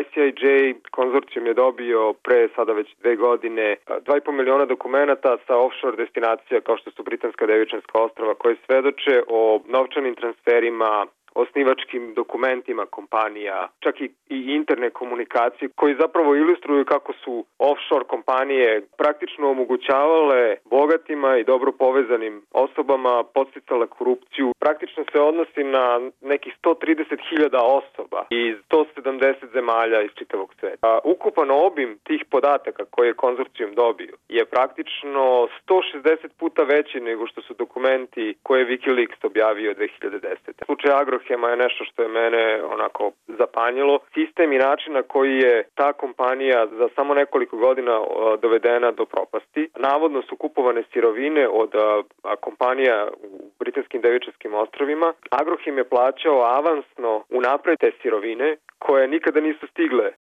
ICIJ konzorcijum je dobio pre sada već dve godine 2,5 miliona dokumenta sa offshore destinacija kao što su Britanska Devičanska ostrava koje svedoče o novčanim transferima osnivačkim dokumentima kompanija, čak i, i interne komunikacije koji zapravo ilustruju kako su offshore kompanije praktično omogućavale bogatima i dobro povezanim osobama podsticale korupciju. Praktično se odnosi na nekih 130.000 osoba iz 170 zemalja iz čitavog sveta. Ukupan obim tih podataka koje je konzorcijum dobio je praktično 160 puta veći nego što su dokumenti koje je Wikileaks objavio 2010. Slučaj Agro Agrohema je nešto što je mene onako zapanjilo. Sistem i način na koji je ta kompanija za samo nekoliko godina dovedena do propasti. Navodno su kupovane sirovine od kompanija u britanskim devičarskim ostrovima. Agrohem je plaćao avansno unapred te sirovine koje nikada nisu stigle